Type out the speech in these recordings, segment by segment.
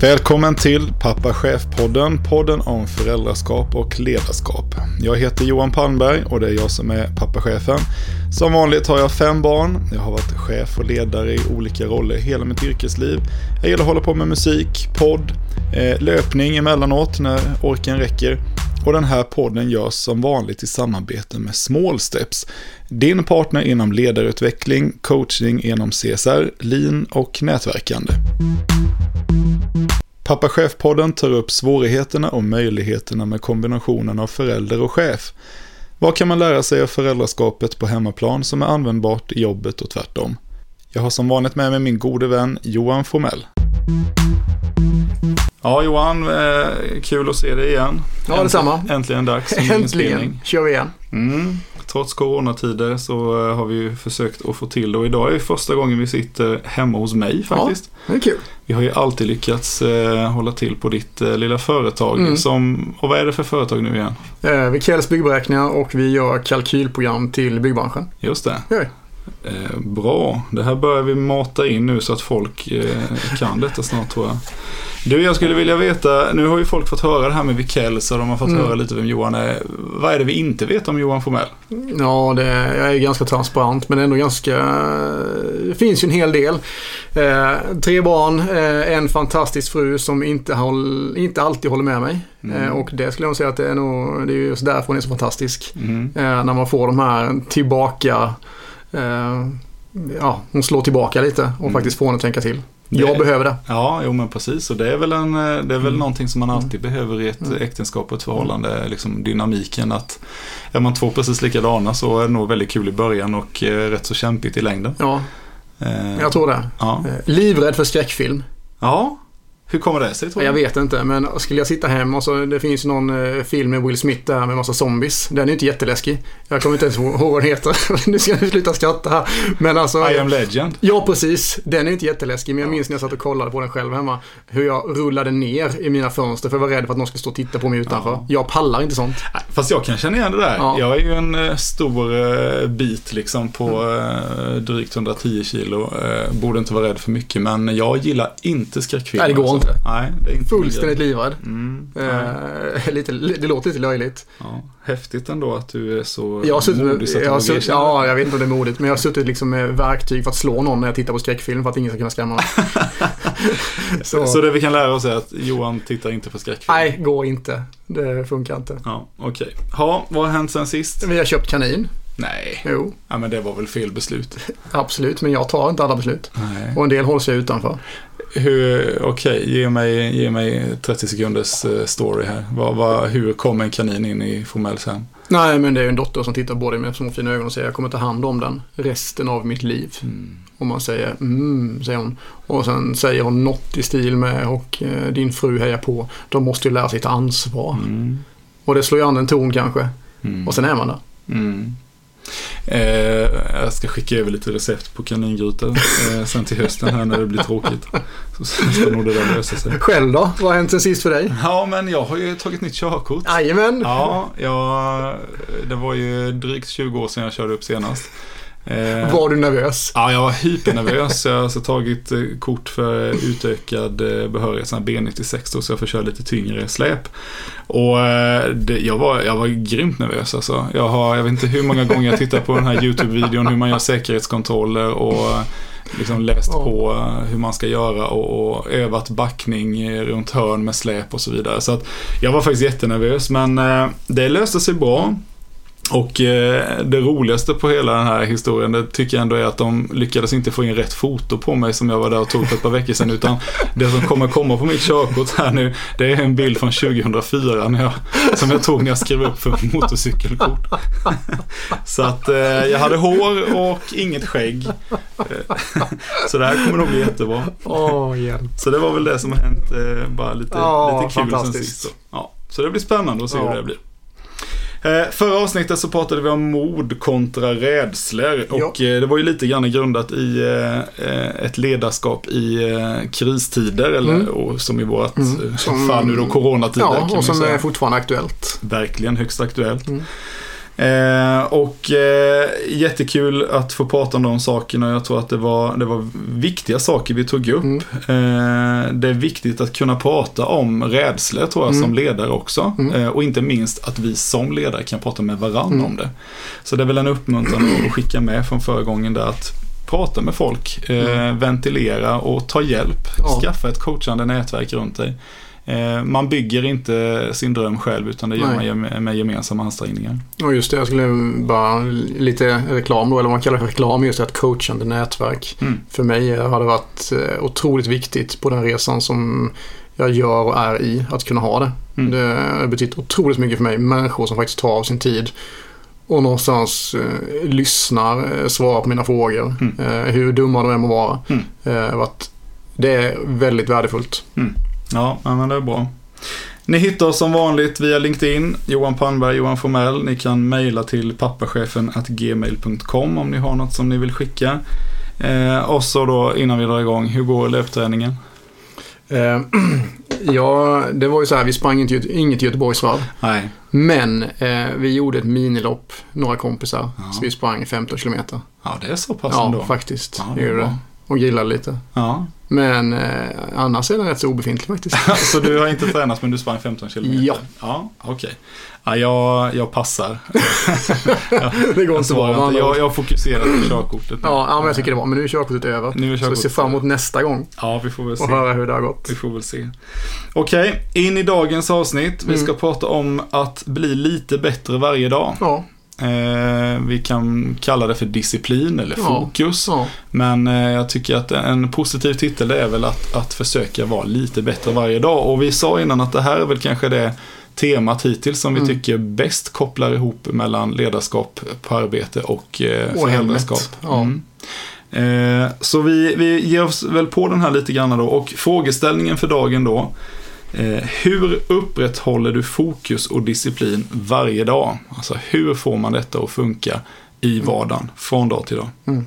Välkommen till Pappa Chef-podden, podden om föräldraskap och ledarskap. Jag heter Johan Palmberg och det är jag som är pappachefen. Som vanligt har jag fem barn. Jag har varit chef och ledare i olika roller hela mitt yrkesliv. Jag gillar att hålla på med musik, podd, eh, löpning emellanåt när orken räcker. Och den här podden görs som vanligt i samarbete med Small Steps. Din partner inom ledarutveckling, coaching inom CSR, lean och nätverkande. Pappa Chef-podden tar upp svårigheterna och möjligheterna med kombinationen av förälder och chef. Vad kan man lära sig av föräldraskapet på hemmaplan som är användbart i jobbet och tvärtom? Jag har som vanligt med mig min gode vän Johan Formell. Ja, Johan, eh, kul att se dig igen. Ja, detsamma. Äntligen dags. Äntligen kör vi igen. Mm. Trots coronatider så eh, har vi ju försökt att få till det och idag är det första gången vi sitter hemma hos mig faktiskt. Ja, det är kul. Vi har ju alltid lyckats eh, hålla till på ditt eh, lilla företag. Mm. Som, och vad är det för företag nu igen? Eh, vi kallas byggberäkningar och vi gör kalkylprogram till byggbranschen. Just det. Vi. Eh, bra, det här börjar vi mata in nu så att folk eh, kan detta snart tror jag. Du, jag skulle vilja veta, nu har ju folk fått höra det här med Wikell så de har fått Mm. höra lite vem Johan är. Vad är det vi inte vet om Johan Formell? Ja, det, jag är ganska transparent men ändå ganska... Det finns ju en hel del. Eh, tre barn, eh, en fantastisk fru som inte, håll, inte alltid håller med mig. Mm. Eh, och det skulle jag säga att det är nog, det är just därför hon är så fantastisk. Mm. Eh, när man får de här tillbaka... Eh, ja, hon slår tillbaka lite och Mm. faktiskt får henne att tänka till. Det- Jag behöver det. Ja, jo men precis. Och det är väl, en, eh, det är väl Mm. någonting som man alltid behöver i ett Mm. äktenskap och ett förhållande. Liksom dynamiken att är man två precis likadana så är det nog väldigt kul i början och eh, rätt så kämpigt i längden. Ja, Eh, jag tror det. Ja. Eh, livrädd för skräckfilm. ja, hur kommer det sig tror du? Jag vet inte, men skulle jag sitta hemma och så det finns någon eh, film med Will Smith där med massa zombies. Den är ju inte jätteläskig. Jag kommer inte ens ihåg vad den heter. nu ska jag sluta skratta här. Men alltså... I am legend. Ja, precis. Den är inte jätteläskig, men jag minns när jag satt och kollade på den själv hemma. Hur jag rullade ner i mina fönster för jag var rädd för att någon skulle stå och titta på mig utanför. Ja. Jag pallar inte sånt. Fast jag kan känna igen det där. Ja. Jag är ju en eh, stor eh, bit liksom på eh, drygt 110 kilo. Borde inte vara rädd för mycket men jag gillar inte skräckfilmer. Nej, det går inte. Nej, det är inte min Fullständigt grej. livrädd. Mm. Eh, lite, det låter lite löjligt. ja. Häftigt ändå att du är så Jag suttit modig så att jag suttit, erkänna ja, jag vet inte om det är modigt, men jag har suttit liksom med verktyg för att slå någon när jag tittar på skräckfilm för att ingen ska kunna skrämma mig. Så. så, det vi kan lära oss är att Johan tittar inte på skräckfilm. nej, går inte. Det funkar inte. Ja, okej. Ja, vad har hänt sen sist? Vi har köpt kanin. Nej, Jo, ja, men det var väl fel beslut. absolut, men jag tar inte alla beslut. Nej. Och en del hålls jag utanför. Hur, okej, ge, mig, ge mig 30 sekunders eh, story här. Vad, vad, hur kom en kanin in i Formells hem? Nej, men det är en dotter som tittar på dig med små fina ögon och säger jag kommer ta hand om den resten av mitt liv. Mm. Och man säger mm, säger hon. Och sen säger hon något i stil med och eh, din fru hejar på. De måste ju lära sig ta ansvar. Mm. Och det slår ju an en ton kanske. Mm. Och sen är man där. Mm. Eh, jag ska skicka över lite recept på kaningryta eh, sen till hösten här när det blir tråkigt. Så ska nog det där lösa sig. Själv då? Vad har hänt sen sist för dig? Ja, men jag har ju tagit nytt körkort. Jajamän! Ja, jag, det var ju drygt 20 år sedan jag körde upp senast. Eh, Var du nervös? Ja, jag var hypernervös. Jag har alltså tagit eh, kort för utökad eh, behörighet, sån här B96 då, så jag får köra lite tyngre släp. Och det, jag, var, jag var grymt nervös alltså. Jag, har, jag vet inte hur många gånger jag tittat på den här YouTube-videon hur man gör säkerhetskontroller och liksom läst Ja. på hur man ska göra och, och övat backning runt hörn med släp och så vidare. Så att jag var faktiskt jättenervös men det löste sig bra. Och eh, det roligaste på hela den här historien, det tycker jag ändå är att de lyckades inte få in rätt foto på mig som jag var där och tog för ett par veckor sedan. Utan det som kommer komma på mitt körkort här nu, det är en bild från 2004 när jag, som jag tog när jag skrev upp för motorcykelkort. Så att eh, jag hade hår och inget skägg. Eh, Så det här kommer nog bli jättebra. Så det var väl det som har hänt, eh, bara lite, lite kul sen sist. då. Ja, så det blir spännande att se hur det blir. Eh, Förra avsnittet så pratade vi om mod kontra rädslor och eh, det var ju lite grann grundat i eh, ett ledarskap i kristider eller Mm. som i vårt Mm. fall nu då coronatider Ja, och som är fortfarande aktuellt. Verkligen högst aktuellt. Mm. Eh, och eh, jättekul att få prata om de sakerna. Jag tror att det var, det var viktiga saker vi tog upp. Mm. Eh, det är viktigt att kunna prata om rädslor tror jag Mm. som ledare också. Mm. Eh, och inte minst att vi som ledare kan prata med varandra Mm. om det. Så det är väl en uppmuntran att skicka med från förra gången där att prata med folk, eh, ventilera och ta hjälp. Mm. Ja. Skaffa ett coachande nätverk runt dig. Eh, man bygger inte sin dröm själv utan det gör Nej. man med gemensamma ansträngningar. Och just det, jag skulle bara lite reklam då, eller vad man kallar för reklam, just det, ett coachande nätverk. Mm. För mig har det varit eh, otroligt viktigt på den resan som jag gör och är i, att kunna ha det. Mm. Det har betytt otroligt mycket för mig, människor som faktiskt tar av sin tid och någonstans eh, lyssnar, eh, svarar på mina frågor, Mm. eh, hur dumma de än må vara. Mm. Att det är väldigt värdefullt. Ja, ja, men det är bra. Ni hittar oss som vanligt via LinkedIn, Johan Pannberg, Johan Formell. Ni kan mejla till pappachefen gmail.com om ni har något som ni vill skicka. Eh, och så då innan vi drar igång, hur går löpträningen? Eh, ja, det var ju så här, vi sprang inte, inget Göteborgsvarv. Nej, Men eh, vi gjorde ett minilopp, några kompisar. Ja. Så vi sprang 15 kilometer. ja det är så pass Ja, ändå. faktiskt. Ja, Vi Och grillade lite. Ja, Men eh, annars är den rätt så obefintlig faktiskt. så du har inte tränat men du sprang 15 kilometer? Ja. Ja, okej. Ja, jag, jag passar. det går Jag, inte bra. med jag, jag, jag fokuserar på körkortet. Ja, ja, men jag tycker det var. Men nu är körkortet över. Nu är så jag körkortet ser fram emot nästa gång Ja, vi får väl se. och höra hur det har gått. Vi får väl se. Okej, in i dagens avsnitt. Vi Mm. ska prata om att bli lite bättre varje dag. Ja, Eh, vi kan kalla det för disciplin eller Ja. fokus. ja. Men eh, jag tycker att en positiv titel är väl att, att försöka vara lite bättre varje dag. Och vi sa innan att det här är väl kanske det temat hittills som vi Mm. tycker bäst kopplar ihop mellan ledarskap på arbete och, eh, föräldraskap. ja. Mm. Eh, så vi, vi ger oss väl på den här lite grann då. Och frågeställningen för dagen då. Eh, hur upprätthåller du fokus och disciplin varje dag? Alltså hur får man detta att funka i vardagen från dag till dag? Mm.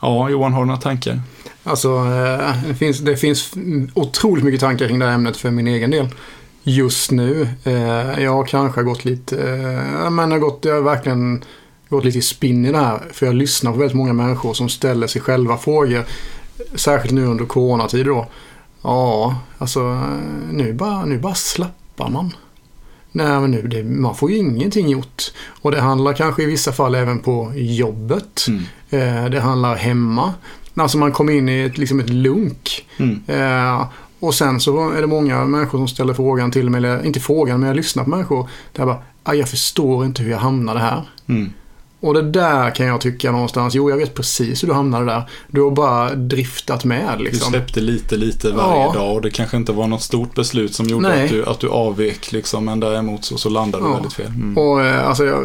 Ja, Johan, har du några tankar? Alltså, eh, det finns, det finns otroligt mycket tankar kring det här ämnet för min egen del. Just nu. Eh, jag har kanske gått lite, men jag har, gått, jag har verkligen gått lite i spinn i det här. För jag lyssnar på väldigt många människor som ställer sig själva frågor. Särskilt nu under coronatid då. Ja, alltså nu bara, nu bara slappar man. Nej, men nu, det, man får ju ingenting gjort. Och det handlar kanske i vissa fall även på jobbet. Mm. Eh, det handlar hemma. Alltså man kommer in i ett, liksom ett lunk. Mm. Eh, och sen så är det många människor som ställer frågan till mig, eller inte frågan men jag lyssnar på människor. Där jag bara, "Aj, jag förstår inte hur jag hamnade här. Mm. Och det där kan jag tycka någonstans, jo jag vet precis hur du hamnade där. Du har bara driftat med Du liksom. släppte lite, lite varje Ja. dag och det kanske inte var något stort beslut som gjorde Nej. att du, att du avvek liksom, men däremot så, så landade du Ja. väldigt fel. Mm. Och eh, alltså, jag,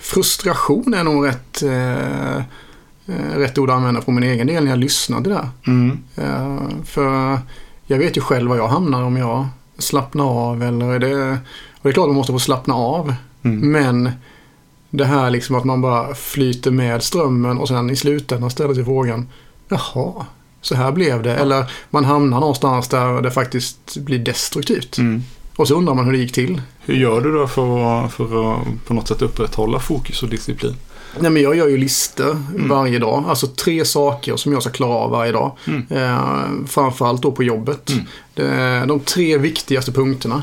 frustration är nog rätt, eh, eh, rätt ord att använda på min egen del när jag lyssnar till det där. Mm. Eh, för jag vet ju själv var jag hamnar om jag slappnar av eller är det... Och det är klart man måste få slappna av. Mm. Men det här liksom att man bara flyter med strömmen och sen i slutändan ställer sig frågan Jaha, så här blev det. Eller man hamnar någonstans där det faktiskt blir destruktivt. Mm. Och så undrar man hur det gick till. Hur gör du då för att, för att på något sätt upprätthålla fokus och disciplin? Nej men jag gör ju listor varje dag. Alltså tre saker som jag ska klara av varje dag. Mm. Eh, framförallt då på jobbet. Mm. Det, de tre viktigaste punkterna.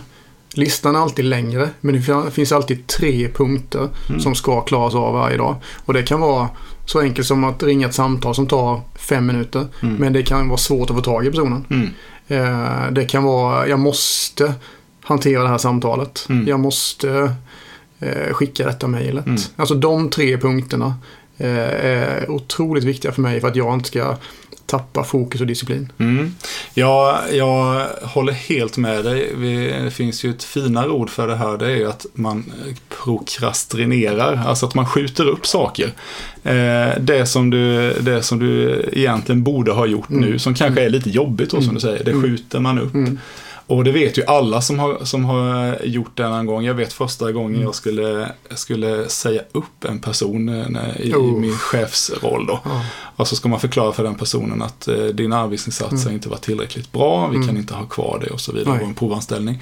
Listan är alltid längre men det fin- finns alltid tre punkter Mm. som ska klaras av varje dag. Och det kan vara så enkelt som att ringa ett samtal som tar fem minuter. Mm. Men det kan vara svårt att få tag i personen. Mm. Eh, det kan vara, jag måste hantera det här samtalet. Mm. Jag måste eh, skicka detta mejlet. Mm. Alltså de tre punkterna eh, är otroligt viktiga för mig för att jag inte ska tappa fokus och disciplin. Mm. Ja, jag håller helt med dig. Det finns ju ett finare ord för det här. Det är ju att man prokrastinerar. Alltså att man skjuter upp saker. Eh, det, som du, det som du egentligen borde ha gjort Mm. nu, som kanske är lite jobbigt då, som du säger. Det Mm. skjuter man upp. Mm. Och det vet ju alla som har, som har gjort det någon gång. Jag vet första gången Mm. jag skulle, skulle säga upp en person eh, i, i Oh. min chefsroll då. Ja. Och så ska man förklara för den personen att eh, din arbetsinsats Mm. har inte varit tillräckligt bra, vi Mm. kan inte ha kvar det och så vidare på en provanställning.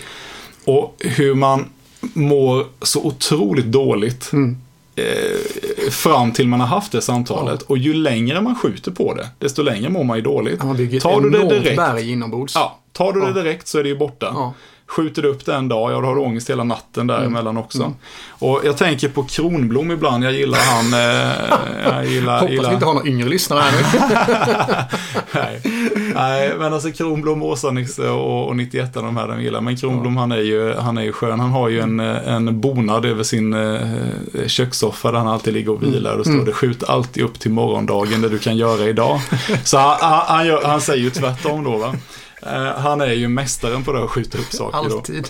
Och hur man mår så otroligt dåligt Mm. eh, fram till man har haft det samtalet. Och ju längre man skjuter på det, desto längre mår man ju dåligt. Bygger Tar du det direkt- berg inombords. Ja, tar du det Ja. direkt så är det ju borta. Ja. Skjuter du upp det en dag, ja då har du ångest hela natten däremellan också. Och jag tänker på Kronblom ibland, jag gillar han. Eh, jag gillar, Hoppas gillar... vi inte har några yngre lyssnare här nu. Nej. Nej, men alltså Kronblom, Åsa-Nisse och, och 91 de här de gillar. Men Kronblom han är ju, han är ju skön. Han har ju en, en bonad över sin eh, kökssoffa där han alltid ligger och vilar. Och då står det skjut alltid upp till morgondagen det du kan göra idag. Så han, han, han, gör, han säger ju tvärtom då va. Eh, Han är ju mästaren på det att skjuta upp saker då. Alltid.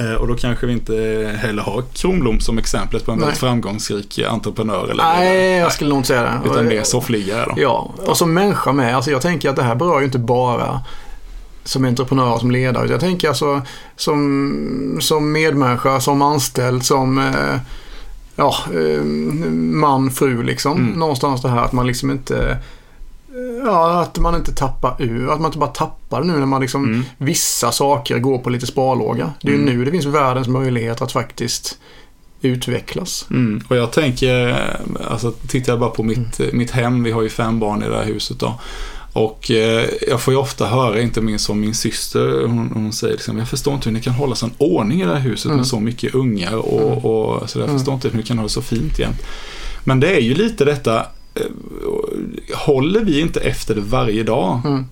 Eh, Och då kanske vi inte heller har Kronblom som exemplet på en väldigt framgångsrik entreprenör. Eller Nej, jag skulle nog inte säga det. Utan mer soffliggare då. Ja, och som människa med. Alltså jag tänker att det här berör ju inte bara som entreprenör och som ledare. Jag tänker alltså som, som medmänniska, som anställd, som eh, ja, man, fru liksom. Mm. Någonstans det här att man liksom inte Ja, att man inte tappar ur. Att man inte bara tappar nu när man liksom Mm. vissa saker går på lite sparlåga. Det är ju Mm. nu det finns världens möjlighet att faktiskt utvecklas. Mm. Och jag tänker, alltså tittar jag bara på mitt, Mm. mitt hem, vi har ju fem barn i det här huset då. Och eh, jag får ju ofta höra, inte minst från min syster, hon, hon säger liksom, jag förstår inte hur ni kan hålla sån ordning i det här huset Mm. med så mycket ungar och, och så jag Mm. förstår inte hur ni kan ha det så fint jämt. Men det är ju lite detta, eh, håller vi inte efter det varje dag Mm.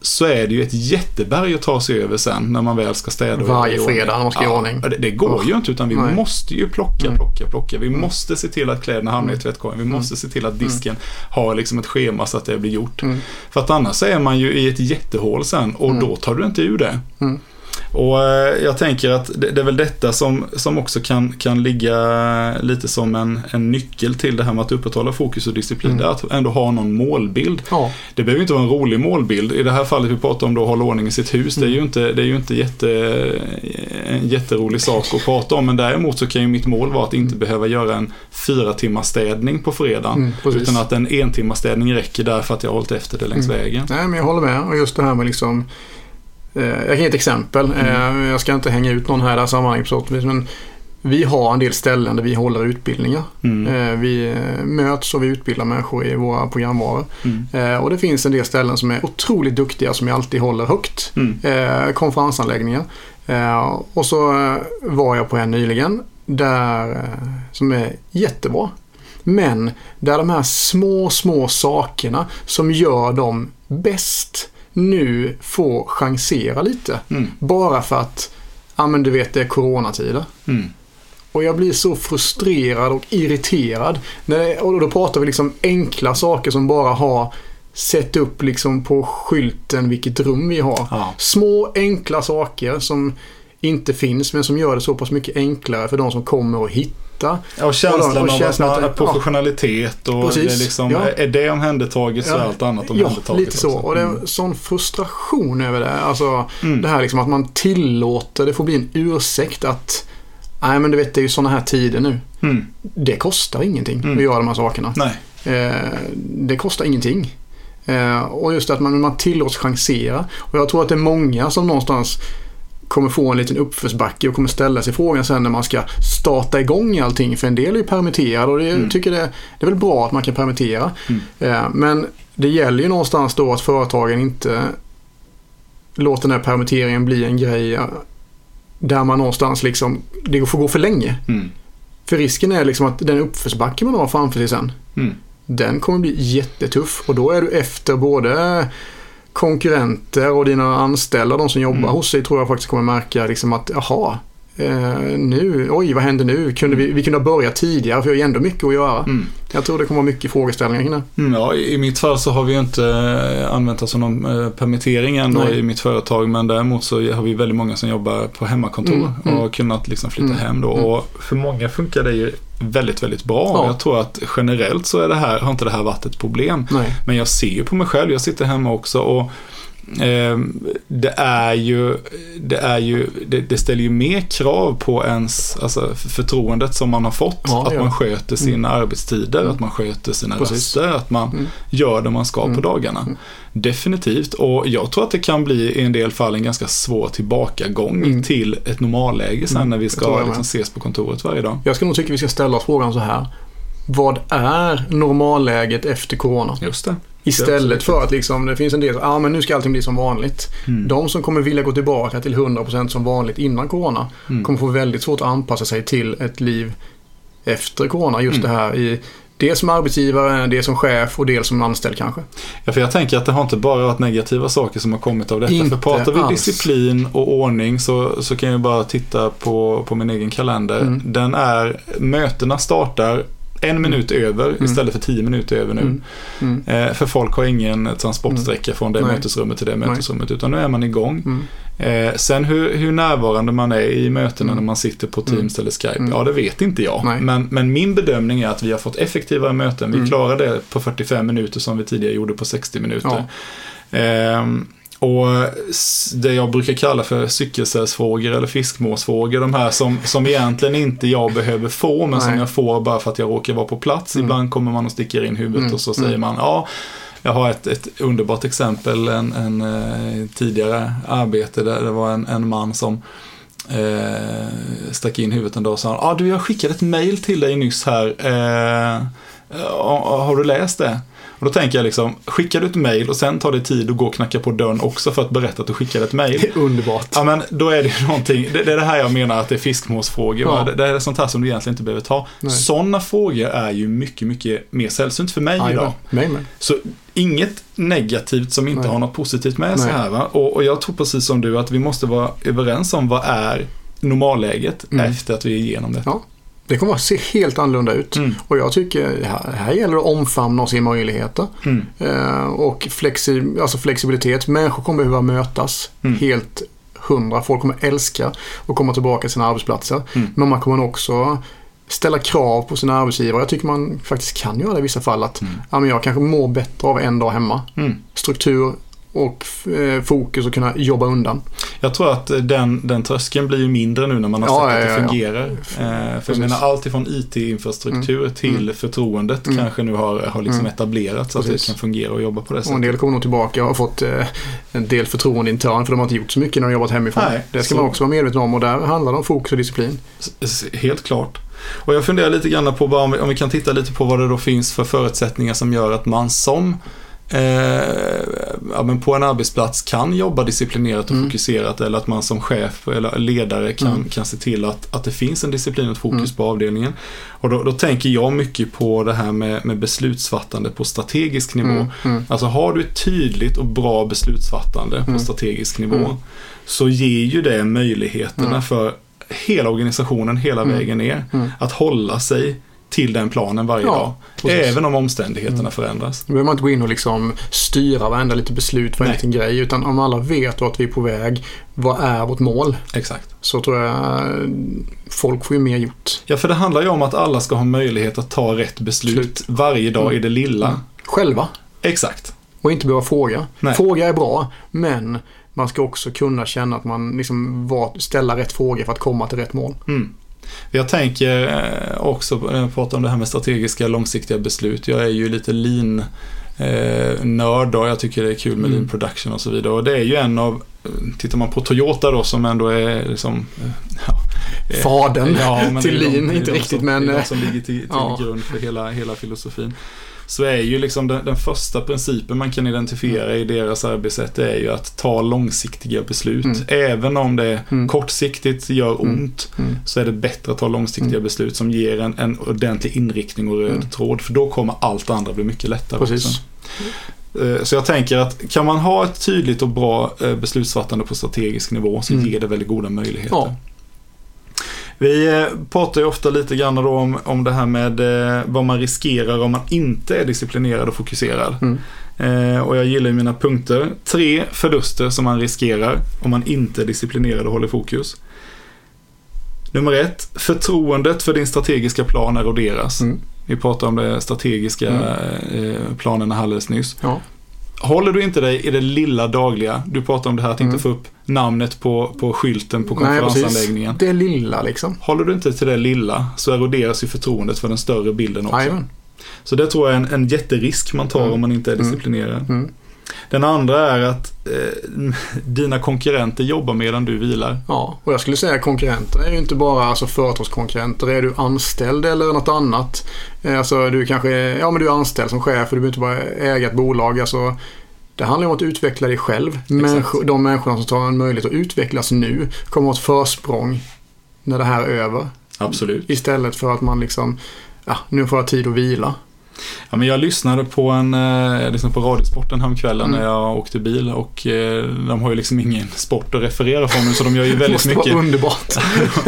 så är det ju ett jätteberg att ta sig över sen när man väl ska städa. Varje fredag när man ska göra i ordning. Ja, det, det går ju inte utan vi Nej. måste ju plocka, Mm. plocka, plocka. Vi Mm. måste se till att kläderna hamnar i Mm. tvättkorgen. Vi Mm. måste se till att disken har liksom ett schema så att det blir gjort. Mm. För att annars är man ju i ett jättehål sen och Mm. då tar du inte ur det. Mm. Och eh, jag tänker att det, det är väl detta som, som också kan, kan ligga lite som en, en nyckel till det här med att upprätthålla fokus och disciplin. Mm. Att ändå ha någon målbild. Ja. Det behöver inte vara en rolig målbild. I det här fallet vi pratar om då att hålla ordning i sitt hus. Det är ju Mm. inte, det är ju inte jätte, en jätterolig sak att prata om. Men däremot så kan ju mitt mål vara att inte behöva göra en fyra timmars städning på fredagen. Mm, utan att en en timmars städning räcker därför att jag har hållit efter det längs Mm. vägen. Nej, men jag håller med. Och just det här med liksom... Eh, jag kan ge ett exempel. Mm. Eh, jag ska inte hänga ut någon här i det här sammanhanget på men vi har en del ställen där vi håller utbildningar. Mm. Eh, vi möts och vi utbildar människor i våra programvaror. Mm. Och det finns en del ställen som är otroligt duktiga som jag alltid håller högt. Mm. Konferensanläggningar. Och så var jag på en nyligen där, som är jättebra. Men där de här små, små sakerna som gör dem bäst nu får chansera lite. Mm. Bara för att, ja men du vet det är coronatider. Mm. Och jag blir så frustrerad och irriterad. När, och då pratar vi liksom enkla saker som bara har sett upp liksom på skylten vilket rum vi har. Ja. Små enkla saker som inte finns men som gör det så pass mycket enklare för de som kommer och hitta. Och känslan Och av känslan att man, ja. professionalitet och Precis. det liksom, Ja. är det omhändertaget så är Ja. allt annat Ja, omhändertaget. lite så. också. Och det är Mm. en sån frustration över det. Alltså Mm. det här liksom att man tillåter, det får bli en ursäkt att Nej men du vet det är ju såna här tider nu. Mm. Det kostar ingenting Mm. att göra de här sakerna. Eh, det kostar ingenting. Eh, och just att man, man tillåts chansera. Och jag tror att det är många som någonstans kommer få en liten uppförsbacke och kommer ställa sig frågan sen när man ska starta igång allting. För en del är ju permitterade och det, Mm. tycker det, det är väl bra att man kan permittera. Mm. Eh, men det gäller ju någonstans då att företagen inte låter den här permitteringen bli en grej eh, där man någonstans liksom, det får gå för länge. Mm. För risken är liksom att den uppförsbacke man har framför sig sen Mm. den kommer bli jättetuff och då är du efter både konkurrenter och dina anställda, de som jobbar Mm. hos dig tror jag faktiskt kommer märka liksom att jaha, eh, nu, oj vad händer nu? Kunde vi, vi kunde ha börjat tidigare för vi har ju ändå mycket att göra. Mm. Jag tror det kommer vara mycket frågeställningar kring det. Mm, Ja, i mitt fall så har vi ju inte eh, använt oss av någon eh, permittering ändå Nej. i mitt företag. Men däremot så har vi väldigt många som jobbar på hemmakontor Mm, mm. och har kunnat liksom flytta Mm, hem då. mm. Och för många funkar det ju väldigt, väldigt bra. Ja. Jag tror att generellt så är det här, har inte det här varit ett problem. Nej. Men jag ser ju på mig själv, jag sitter hemma också och det är ju, det, är ju det, det ställer ju mer krav på ens alltså, förtroendet som man har fått. Ja, att man sköter sina arbetstider, Mm. att man sköter sina Precis. röster, att man Mm. gör det man ska Mm. på dagarna. Mm. Definitivt. Och jag tror att det kan bli i en del fall en ganska svår tillbakagång Mm. till ett normalläge sen Mm. när vi ska liksom ses på kontoret varje dag. Jag ska nog tycka vi ska ställa frågan så här. vad är normalläget efter corona? Just det. Istället för att liksom, det finns en del, ja ah, men nu ska allting bli som vanligt. Mm. De som kommer vilja gå tillbaka till 100% som vanligt innan corona Mm. kommer få väldigt svårt att anpassa sig till ett liv efter corona. Just Mm. det här i det som arbetsgivare, det som chef och det som anställd kanske. Ja, för jag tänker att det har inte bara varit negativa saker som har kommit av detta. Inte för pratar vi alls. disciplin och ordning så, så kan jag bara titta på, på min egen kalender. Mm. Den är, mötena startar en minut över Mm. istället för tio minuter över nu. Mm. Mm. Eh, för folk har ingen transportsträcka från det Nej. mötesrummet till det mötesrummet utan nu är man igång. Mm. Eh, sen hur, hur närvarande man är i mötena Mm. när man sitter på Mm. Teams eller Skype, Mm. ja det vet inte jag. Nej. Men, men min bedömning är att vi har fått effektivare möten. Vi Mm. klarar det på 45 minuter som vi tidigare gjorde på 60 minuter. Ja. Ehm, och det jag brukar kalla för cykelcellsfrågor eller fiskmåsfrågor, de här som, som egentligen inte jag behöver få, men som Nej. jag får bara för att jag råkar vara på plats. Mm. Ibland kommer man och sticker in huvudet Mm. och så säger Mm. man, ja, jag har ett, ett underbart exempel, en, en eh, tidigare arbete där det var en, en man som eh, stack in huvudet en dag och sa, ah, du jag skickade ett mail till dig nyss här, eh, har du läst det? Och då tänker jag liksom, skickar du ett mail och sen tar det tid att gå och knacka på dörren också för att berätta att du skickade ett mail. Det är underbart. Ja men då är det ju någonting, det, det är det här jag menar att det är fiskmåsfrågor. Ja. Det, det är sånt här som du egentligen inte behöver ta. Nej. Sådana frågor är ju mycket, mycket mer sällsynt för mig Jajamän. idag. Mig med. Så inget negativt som inte Nej. har något positivt med sig Nej. här. Va? Och, och jag tror precis som du att vi måste vara överens om vad är normalläget Mm. efter att vi är igenom det. Ja. Det kommer att se helt annorlunda ut. Mm. Och jag tycker här, här gäller det att omfamna och se möjligheter. Mm. Eh, och flexi alltså flexibilitet. Människor kommer behöva mötas Mm. helt hundra. Folk kommer älska att komma tillbaka till sina arbetsplatser. Mm. Men man kommer också ställa krav på sina arbetsgivare. Jag tycker man faktiskt kan göra det i vissa fall. Att Mm. ja, men jag kanske mår bättre av en dag hemma. Mm. Struktur och eh, fokus och kunna jobba undan. Jag tror att den, den tröskeln blir ju mindre nu när man har Ja, sett att ja, det ja, fungerar. Eh, för jag menar allt ifrån IT-infrastruktur till Mm. förtroendet Mm. kanske nu har, har liksom Mm. etablerats att det kan fungera och jobba på det Och en sättet. del kommer nog tillbaka och har fått eh, en del förtroende internt för de har inte gjort så mycket när de jobbat hemifrån. Nej, det ska så- man också vara medveten om och där handlar det om fokus och disciplin. S- Helt klart. Och jag funderar lite grann på bara om vi, om vi kan titta lite på vad det då finns för förutsättningar som gör att man som eh, ja, men på en arbetsplats kan jobba disciplinerat och Mm. fokuserat eller att man som chef eller ledare kan, Mm. kan se till att, att det finns en disciplin och ett fokus Mm. på avdelningen. Och då, då tänker jag mycket på det här med, med beslutsfattande på strategisk nivå. Mm, mm, Alltså har du ett tydligt och bra beslutsfattande på Mm. strategisk nivå så ger ju det möjligheterna för hela organisationen hela vägen ner att hålla sig till den planen varje Ja, dag. precis. Även om omständigheterna Mm. förändras. Då behöver man inte gå in och liksom styra varenda lite beslut, varenda liten grej. Utan om alla vet vart vi är på väg, vad är vårt mål? Exakt. Så tror jag folk får ju mer gjort. Ja, för det handlar ju om att alla ska ha möjlighet att ta rätt beslut Slut. varje dag Mm. i det lilla. Mm. Själva. Exakt. Och inte behöva fråga. Nej. Fråga är bra, men man ska också kunna känna att man liksom var, ställa rätt frågor för att komma till rätt mål. Mm. Jag tänker eh, också eh, prata om det här med strategiska långsiktiga beslut. Jag är ju lite lean eh, nörd och jag tycker det är kul med Mm. lean production och så vidare. Och det är ju en av, tittar man på Toyota då som ändå är liksom ja, Fadern Ja, till de- lean, är inte de riktigt som, men... De som ligger till, till ja. grund för hela, hela filosofin. Så är ju liksom den, den första principen man kan identifiera i deras arbetssätt är ju att ta långsiktiga beslut. Mm. Även om det Mm. kortsiktigt gör Mm. ont Mm. så är det bättre att ta långsiktiga Mm. beslut som ger en, en ordentlig inriktning och röd Mm. tråd. För då kommer allt andra bli mycket lättare Precis. också. Eh, Så jag tänker att kan man ha ett tydligt och bra eh, beslutsfattande på strategisk nivå så Mm. ger det väldigt goda möjligheter. Ja. Vi eh, pratar ju ofta lite grann då om, om det här med eh, vad man riskerar om man inte är disciplinerad och fokuserad. Mm. Eh, och jag gillar ju mina punkter. Tre förluster som man riskerar om man inte är disciplinerad och håller fokus. Nummer ett, förtroendet för din strategiska plan eroderas. Mm. Vi pratade om det strategiska eh, planerna alldeles nyss. Ja. Håller du inte dig i det lilla dagliga, du pratar om det här att Mm. inte få upp namnet på, på skylten på Nej, konferensanläggningen. Det lilla liksom. Håller du inte till det lilla så eroderas ju förtroendet för den större bilden också. Jajamän. Så det tror jag är en, en jätterisk man tar Mm. om man inte är Mm. disciplinerad. Mm. Den andra är att eh, dina konkurrenter jobbar medan du vilar. Ja, och jag skulle säga konkurrenter är ju inte bara alltså, företagskonkurrenter. Är du anställd eller något annat? Eh, alltså du kanske ja, men du är anställd som chef och du behöver inte bara äga ett bolag. Alltså, det handlar om att utveckla dig själv. Människor, de människorna som tar en möjlighet att utvecklas nu kommer att ha ett försprång när det här är över. Absolut. Istället för att man liksom, ja, nu får jag tid att vila. Ja, men jag lyssnade på, en, eh, jag lyssnade på Radiosporten häromkvällen mm. när jag åkte bil och eh, de har ju liksom ingen sport att referera från nu så de gör ju väldigt mycket. Underbart.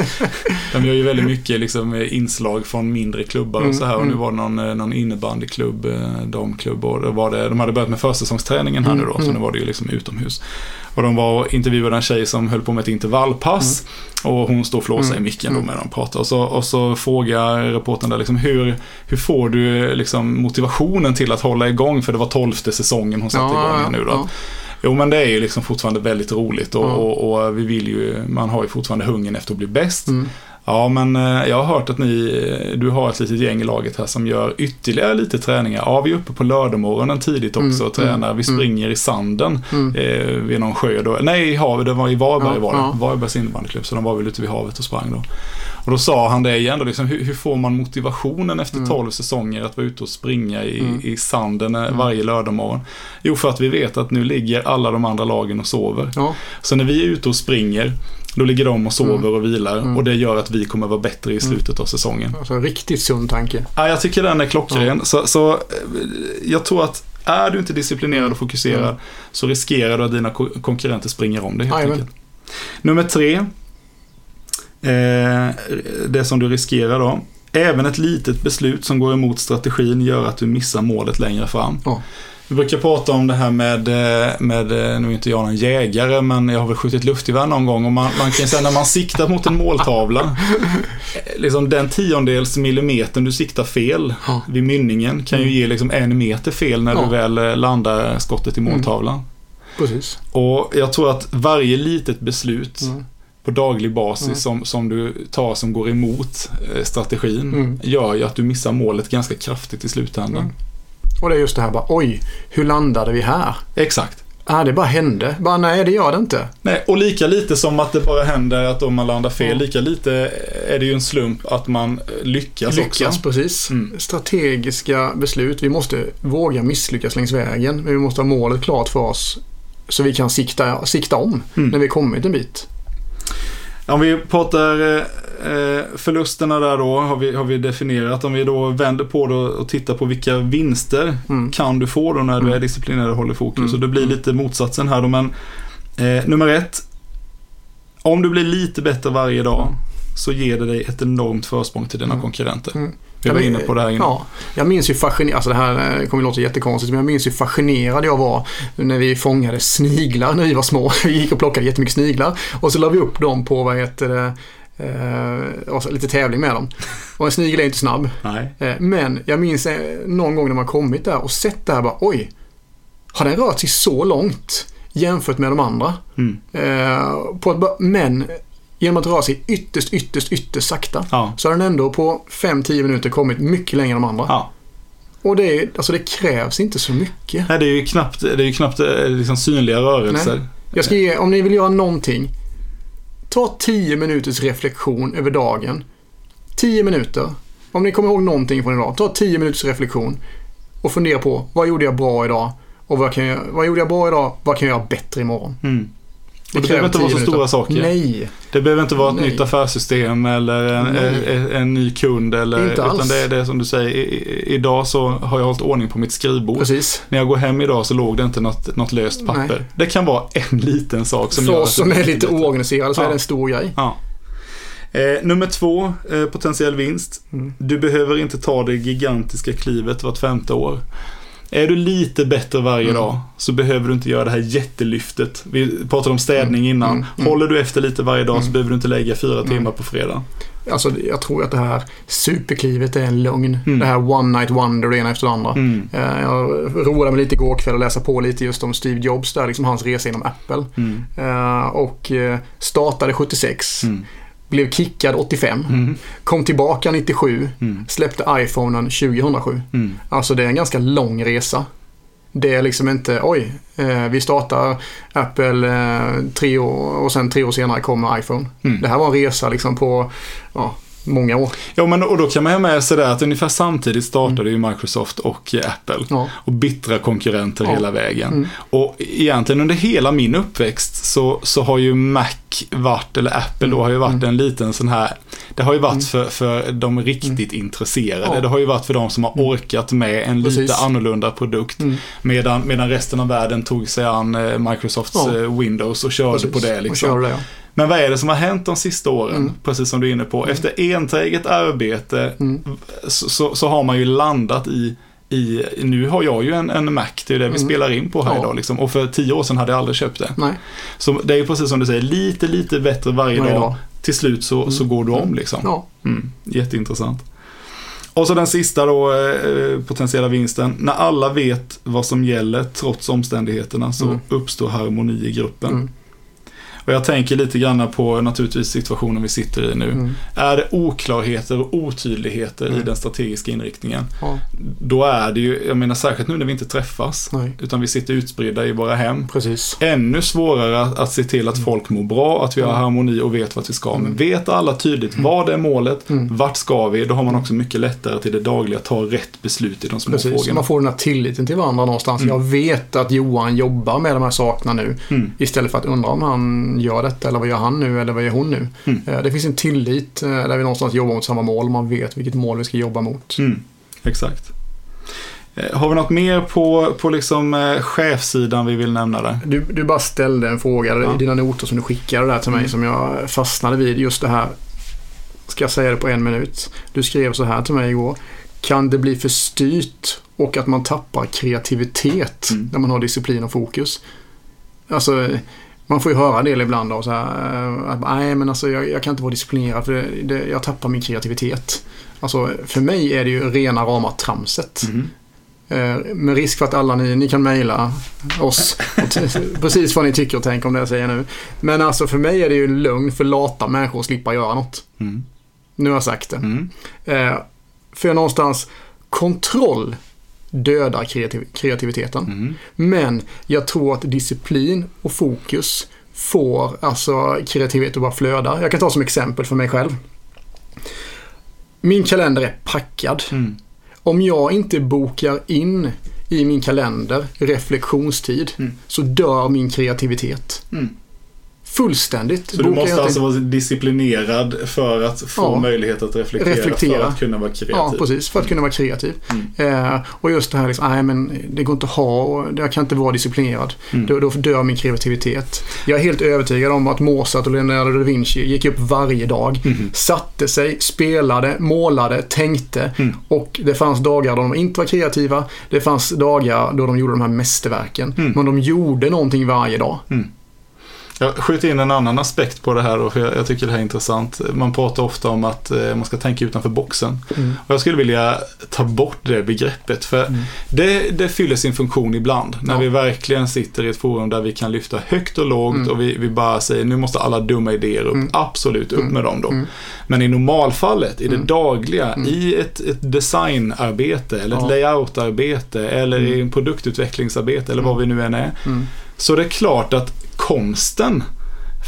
de gör ju väldigt mycket liksom, inslag från mindre klubbar och mm, så här och nu mm. var det någon, eh, någon innebandyklubb, damklubb och var det, de hade börjat med försäsongsträningen här nu då så nu var det ju liksom utomhus. Och de var intervjuade en tjej som höll på med ett intervallpass. Mm. Och hon står och flåsar mm. i micken då mm. när de pratar. Och så, och så frågar reportern där liksom hur, hur får du liksom motivationen till att hålla igång? För det var tolfte säsongen hon satte ja, igång nu då. Ja. Jo men det är ju liksom fortfarande väldigt roligt och, ja. och, och, vi vill ju, man har ju fortfarande hungern efter att bli bäst. Mm. Ja, men eh, jag har hört att ni, eh, du har ett litet gäng i laget här som gör ytterligare lite träningar. Ja, vi är uppe på lördagmorgonen tidigt också och mm, tränar. Vi mm, springer i sanden mm. eh, vid någon sjö då. Nej, i havet, det var i Varberg ja, var det. Ja. Varbergs innebandyklubb, så de var väl ute vid havet och sprang då. Och då sa han det igen då, liksom, hur, hur får man motivationen efter mm. 12 säsonger att vara ute och springa i, mm. i sanden mm. varje lördagmorgon? Jo, för att vi vet att nu ligger alla de andra lagen och sover. Ja. Så när vi är ute och springer då ligger de och sover mm. och vilar mm. och det gör att vi kommer vara bättre i mm. slutet av säsongen. Alltså riktigt sund tanke. Ja, jag tycker den är klockren. Så, så, eh, jag tror att är du inte disciplinerad och fokuserad mm. så riskerar du att dina konkurrenter springer om dig helt enkelt. Nummer tre. Eh, det som du riskerar då. Även ett litet beslut som går emot strategin gör att du missar målet längre fram. Ja. Vi brukar prata om det här med, eh, med eh, nu är inte jag någon jägare, men jag har väl skjutit luftgevär någon gång och man, man kan säga när man siktar mot en måltavla, eh, liksom den tiondels millimetern du siktar fel ja. vid mynningen kan ju mm. ge liksom en meter fel när ja. du väl landar skottet i mm. måltavlan. Mm. Precis. Och jag tror att varje litet beslut mm. på daglig basis mm. som, som du tar som går emot strategin mm. gör ju att du missar målet ganska kraftigt i slutändan. Och det är just det här bara, oj, hur landade vi här? Exakt. Ja, det bara hände. Bara nej, det gör det inte. Nej, och lika lite som att det bara händer att om man landar fel, mm. lika lite är det ju en slump att man lyckas, lyckas också. Lyckas, precis. Mm. Strategiska beslut. Vi måste våga misslyckas längs vägen, men vi måste ha målet klart för oss så vi kan sikta, sikta om mm. när vi kommit en bit. Om vi pratar eh, förlusterna där då har vi, har vi definierat. Om vi då vänder på det och tittar på vilka vinster mm. kan du få då när du är mm. disciplinerad och håller fokus. Mm. Och det blir mm. lite motsatsen här då. Men eh, nummer ett. Om du blir lite bättre varje dag så ger det dig ett enormt försprång till dina mm. konkurrenter. Vi var inne på det här innan. Ja, jag minns ju fascinerad, alltså det här eh, kommer att låta jättekonstigt, men jag minns hur fascinerad jag var när vi fångade sniglar när vi var små. Vi gick och plockade jättemycket sniglar och så la vi upp dem på, vad heter det, Eh, lite tävling med dem. Och en snigel är inte snabb. Eh, men jag minns eh, någon gång när man kommit där och sett det här bara oj. Har den rört sig så långt jämfört med de andra? Mm. Eh, på att, men genom att röra sig ytterst, ytterst, ytterst sakta ja. så har den ändå på 5-10 minuter kommit mycket längre än de andra. Ja. Och det, är, alltså det krävs inte så mycket. Nej, det är ju knappt, det är ju knappt eh, liksom synliga rörelser. Nej. Jag ska ge, om ni vill göra någonting, ta 10 minuters reflektion över dagen. 10 minuter. Om ni kommer ihåg någonting från idag, ta 10 minuters reflektion och fundera på vad gjorde jag bra idag? Och vad, kan jag, vad gjorde jag bra idag? Vad kan jag göra bättre imorgon? Mm. Det, det behöver inte vara så minuter. stora saker. Nej. Det behöver inte vara ett Nej. nytt affärssystem eller en, en, en, ny kund. Eller, inte alls. Utan det är det som du säger. I, idag så har jag hållit ordning på mitt skrivbord. Precis. När jag går hem idag så låg det inte något, något löst papper. Nej. Det kan vara en liten sak som För gör oss som är lite oorganiserade så ja. är det en stor grej. Ja. Eh, nummer två, eh, potentiell vinst. Mm. Du behöver inte ta det gigantiska klivet vart femte år. Är du lite bättre varje mm. dag så behöver du inte göra det här jättelyftet. Vi pratade om städning mm. innan. Mm. mm. Håller du efter lite varje dag så mm. behöver du inte lägga fyra mm. timmar på fredag. Alltså, jag tror att det här superklivet är en lögn. Det här one night wonder det ena efter det andra. Eh, jag roade mig lite igår kväll och läsa på lite just om Steve Jobs, där, liksom hans resa inom Apple. Eh, och eh, startade 76 blev kickad 85, mm. kom tillbaka 97, mm. släppte iPhonen 2007. Mm. Alltså det är en ganska lång resa. Det är liksom inte, oj, eh, vi startar Apple eh, tre år och sen tre år senare kommer iPhone. Mm. Det här var en resa liksom på ja, många år. Ja, men och då kan man ha med sig det att ungefär samtidigt startade ju Microsoft och eh, Apple. Ja. Och bittra konkurrenter Ja. hela vägen. Mm. Och egentligen under hela min uppväxt så, så har ju Mac varit, eller Apple då, har ju varit Mm. en liten sån här, det har ju varit för, för de riktigt intresserade. Ja. Det har ju varit för de som har orkat med en lite Precis. annorlunda produkt. Mm. Medan, medan resten av världen tog sig an eh, Microsofts eh, Windows och körde Precis. på det. Liksom. Men vad är det som har hänt de sista åren? Mm. Precis som du är inne på. Efter enträget arbete Mm. så, så, så har man ju landat i, i nu har jag ju en, en Mac, det är det vi Mm. spelar in på här Ja. idag. Liksom. Och för tio år sedan hade jag aldrig köpt det. Nej, Så det är ju precis som du säger, lite, lite bättre varje, Varje dag. dag. Till slut så, så går du om liksom. ja. Mm, jätteintressant. Och så den sista då, eh, potentiella vinsten. När alla vet vad som gäller trots omständigheterna så Mm. uppstår harmoni i gruppen. Mm. Och jag tänker lite grann på naturligtvis situationen vi sitter i nu. Mm. Är det oklarheter och otydligheter i Mm. den strategiska inriktningen, Ja. då är det ju, jag menar särskilt nu när vi inte träffas, Nej, utan vi sitter utspridda i våra hem. precis. Ännu svårare att, att se till att folk mår bra, att vi har Mm. harmoni och vet vart vi ska. Men Mm. vet alla tydligt vad är målet, Mm. vart ska vi, då har man också mycket lättare till det dagliga att ta rätt beslut i de små Precis, frågorna. man får den här tilliten till varandra någonstans. Mm. Jag vet att Johan jobbar med de här sakerna nu. Mm. Istället för att undra om han gör detta eller vad gör han nu eller vad gör hon nu. Mm. Eh, Det finns en tillit eh, där vi någonstans jobbar mot samma mål. Man vet vilket mål vi ska jobba mot. Mm. Exakt. Eh, Har vi något mer på, på liksom, chefssidan vi vill nämna där? Du, du bara ställde en fråga Ja. i dina noter som du skickade där till mig Mm. som jag fastnade vid. Just det här. Ska jag säga det på en minut? Du skrev så här till mig igår. Kan det bli för styrt och att man tappar kreativitet Mm. när man har disciplin och fokus? Alltså, man får ju höra en del ibland då, så här, eh, att nej men alltså jag, jag kan inte vara disciplinerad för det, det, jag tappar min kreativitet. Alltså för mig är det ju rena rama tramset. Mm. Eh, Med risk för att alla ni, ni kan mejla oss precis vad ni tycker och tänker om det jag säger nu. Men alltså för mig är det ju en lugn för lata människor att slippa göra något. Mm. Nu har jag sagt det. Mm. Eh, För någonstans kontroll dödar kreativ- kreativiteten. Mm. Men jag tror att disciplin och fokus får alltså kreativitet att bara flöda. Jag kan ta som exempel för mig själv. Min kalender är packad. Mm. Om jag inte bokar in i min kalender reflektionstid Mm. så dör min kreativitet. Mm. Fullständigt. Så du måste inte alltså vara disciplinerad för att få Ja. möjlighet att reflektera, Reflektera. för att kunna vara kreativ. Ja, precis. För att kunna vara kreativ. Mm. Eh, och just det här liksom, nej men det går inte att ha och jag kan inte vara disciplinerad. Mm. Då, då dör min kreativitet. Jag är helt övertygad om att Mozart och Leonardo da Vinci gick upp varje dag. Mhm. Satte sig, spelade, målade, tänkte. Mm. Och det fanns dagar då de inte var kreativa. Det fanns dagar då de gjorde de här mästerverken. Mm. Men de gjorde någonting varje dag. Jag skjuter in en annan aspekt på det här och jag, jag tycker det här är intressant. Man pratar ofta om att eh, man ska tänka utanför boxen. Mm. Och jag skulle vilja ta bort det begreppet för Mm. det, det fyller sin funktion ibland. När Ja. vi verkligen sitter i ett forum där vi kan lyfta högt och lågt Mm. och vi, vi bara säger nu måste alla dumma idéer upp. Mm. Absolut, upp med dem då. Mm. Men i normalfallet, i det Mm. dagliga, i ett, ett designarbete eller ett Ja. layoutarbete eller i en produktutvecklingsarbete eller vad vi nu än är. Så det är klart att konsten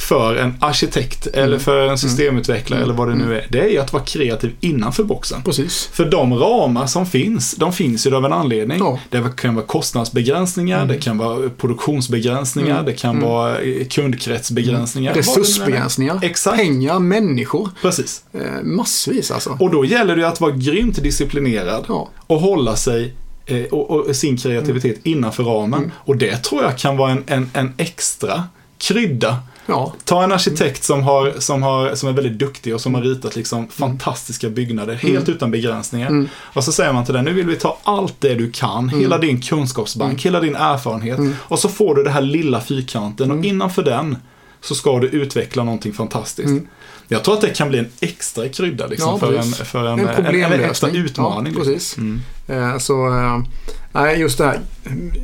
för en arkitekt eller för en systemutvecklare Mm. eller vad det nu är, det är ju att vara kreativ innanför boxen. Precis. För de ramar som finns, de finns ju av en anledning. Ja. Det kan vara kostnadsbegränsningar, Mm. det kan vara produktionsbegränsningar, Mm. det kan Mm. vara eh, kundkretsbegränsningar. Resursbegränsningar. Exakt. Pengar, människor. Precis. Eh, massvis alltså. Och då gäller det att vara grymt disciplinerad Ja. och hålla sig och, och sin kreativitet innanför ramen. Mm. Och det tror jag kan vara en, en, en extra krydda Ja. Ta en arkitekt som, har, som, har, som är väldigt duktig och som har ritat liksom fantastiska byggnader helt utan begränsningar. Mm. Och så säger man till den, nu vill vi ta allt det du kan, hela din kunskapsbank, hela din erfarenhet. Mm. Och så får du det här lilla fyrkanten och innanför den så ska du utveckla någonting fantastiskt. Jag tror att det kan bli en extra krydda liksom, Ja, för, en, för en, En en, en, extra utmaning. Ja, liksom. precis. Mm. Eh, Så, eh, nej just det här.